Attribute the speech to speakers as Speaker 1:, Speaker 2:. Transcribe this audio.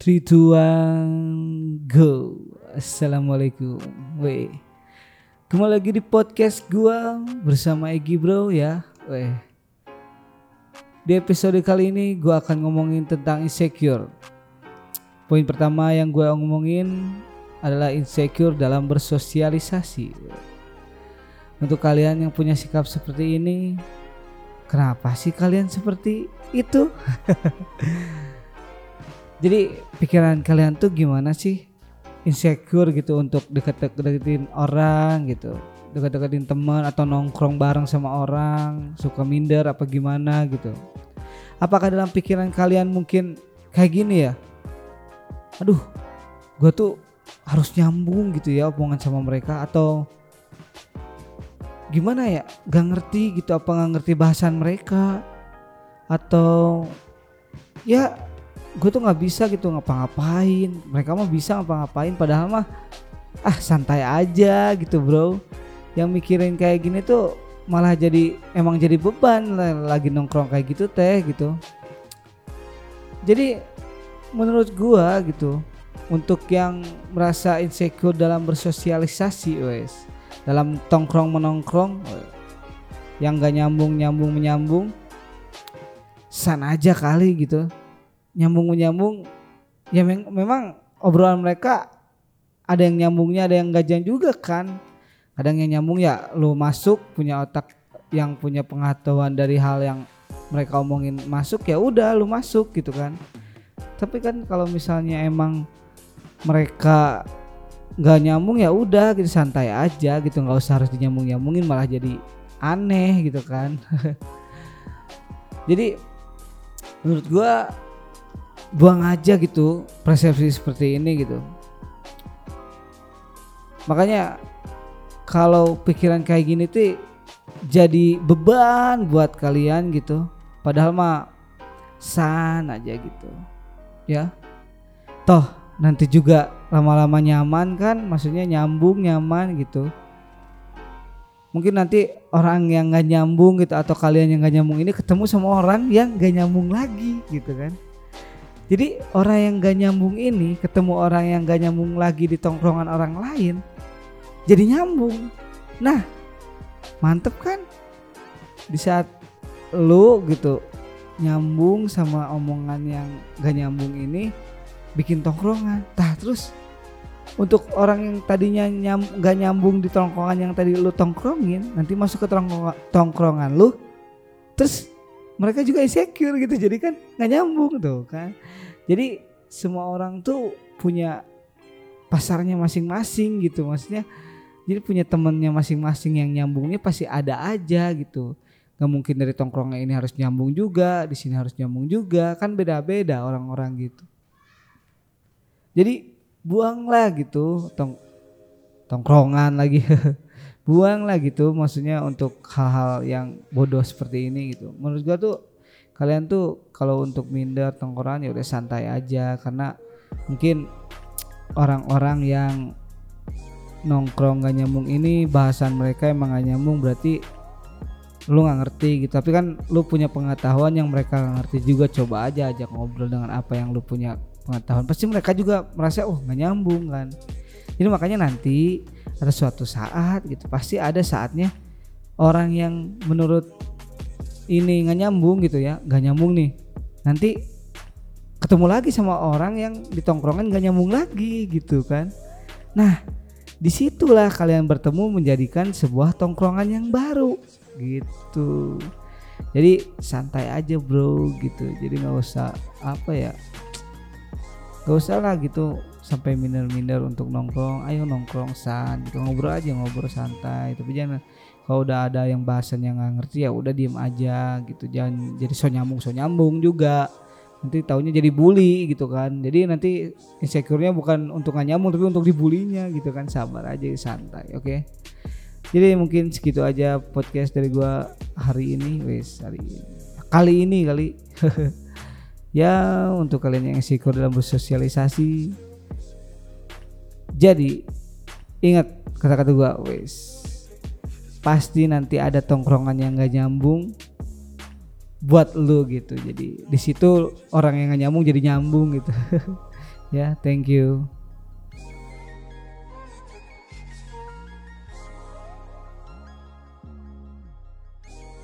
Speaker 1: 3, 2, 1, go. Assalamualaikum. Weh. Kembali lagi di podcast gua bersama Egi bro ya. Weh. Di episode kali ini gua akan ngomongin tentang insecure. Poin pertama yang gue ngomongin adalah insecure dalam bersosialisasi. Untuk kalian yang punya sikap seperti ini Kenapa sih kalian seperti itu? Jadi pikiran kalian tuh gimana sih? Insecure gitu untuk deket-deketin orang gitu Deket-deketin teman atau nongkrong bareng sama orang Suka minder apa gimana gitu Apakah dalam pikiran kalian mungkin kayak gini ya? Aduh gue tuh harus nyambung gitu ya omongan sama mereka Atau gimana ya gak ngerti gitu apa gak ngerti bahasan mereka atau ya gue tuh nggak bisa gitu ngapa-ngapain. Mereka mah bisa ngapa-ngapain padahal mah ah santai aja gitu bro. Yang mikirin kayak gini tuh malah jadi emang jadi beban lagi nongkrong kayak gitu teh gitu. Jadi menurut gua gitu untuk yang merasa insecure dalam bersosialisasi wes dalam tongkrong menongkrong yang gak nyambung nyambung menyambung sana aja kali gitu nyambung menyambung ya me memang obrolan mereka ada yang nyambungnya ada yang gajian juga kan. Kadang yang nyambung ya lu masuk punya otak yang punya pengetahuan dari hal yang mereka omongin masuk ya udah lu masuk gitu kan. Tapi kan kalau misalnya emang mereka nggak nyambung ya udah gitu santai aja gitu. Nggak usah harus dinyambung nyambungin malah jadi aneh gitu kan. Jadi menurut gua buang aja gitu persepsi seperti ini gitu. Makanya kalau pikiran kayak gini tuh jadi beban buat kalian gitu. Padahal mah san aja gitu. Ya. Toh nanti juga lama-lama nyaman kan? Maksudnya nyambung nyaman gitu. Mungkin nanti orang yang nggak nyambung gitu atau kalian yang nggak nyambung ini ketemu sama orang yang nggak nyambung lagi gitu kan jadi orang yang gak nyambung ini ketemu orang yang gak nyambung lagi di tongkrongan orang lain jadi nyambung nah mantep kan di saat lu gitu nyambung sama omongan yang gak nyambung ini bikin tongkrongan. Tah terus untuk orang yang tadinya nyam, gak nyambung di tongkrongan yang tadi lu tongkrongin, nanti masuk ke tongkrongan, tongkrongan lu, terus mereka juga insecure gitu, jadi kan gak nyambung tuh kan. Jadi semua orang tuh punya pasarnya masing-masing gitu, maksudnya. Jadi punya temennya masing-masing yang nyambungnya pasti ada aja gitu. Gak mungkin dari tongkrongan ini harus nyambung juga, di sini harus nyambung juga, kan beda-beda orang-orang gitu. Jadi buanglah gitu tong tongkrongan lagi. buanglah gitu maksudnya untuk hal-hal yang bodoh seperti ini gitu. Menurut gua tuh kalian tuh kalau untuk minder tongkrongan ya udah santai aja karena mungkin orang-orang yang nongkrong gak nyambung ini bahasan mereka emang gak nyambung berarti lu nggak ngerti gitu. Tapi kan lu punya pengetahuan yang mereka gak ngerti juga coba aja ajak ngobrol dengan apa yang lu punya pengetahuan. Pasti mereka juga merasa oh nggak nyambung kan. Jadi makanya nanti ada suatu saat gitu pasti ada saatnya orang yang menurut ini nggak nyambung gitu ya nggak nyambung nih. Nanti ketemu lagi sama orang yang di tongkrongan nggak nyambung lagi gitu kan. Nah di situlah kalian bertemu menjadikan sebuah tongkrongan yang baru gitu. Jadi santai aja bro gitu jadi nggak usah apa ya gak usah lah gitu sampai minder-minder untuk nongkrong ayo nongkrong san. Gitu ngobrol aja ngobrol santai. Tapi jangan kalau udah ada yang bahasan yang nggak ngerti ya udah diem aja gitu. Jangan jadi so nyambung so nyambung juga. Nanti taunya jadi bully gitu kan. Jadi nanti insecure-nya bukan untuk nggak nyambung tapi untuk dibulinya gitu kan. Sabar aja santai oke? Okay? jadi mungkin segitu aja podcast dari gua hari ini. Wes hari ini. Kali ini kali. Ya untuk kalian yang insecure dalam bersosialisasi jadi ingat kata-kata gua wes. Pasti nanti ada tongkrongan yang gak nyambung buat lu gitu. Jadi di situ orang yang gak nyambung jadi nyambung gitu. Ya, thank you.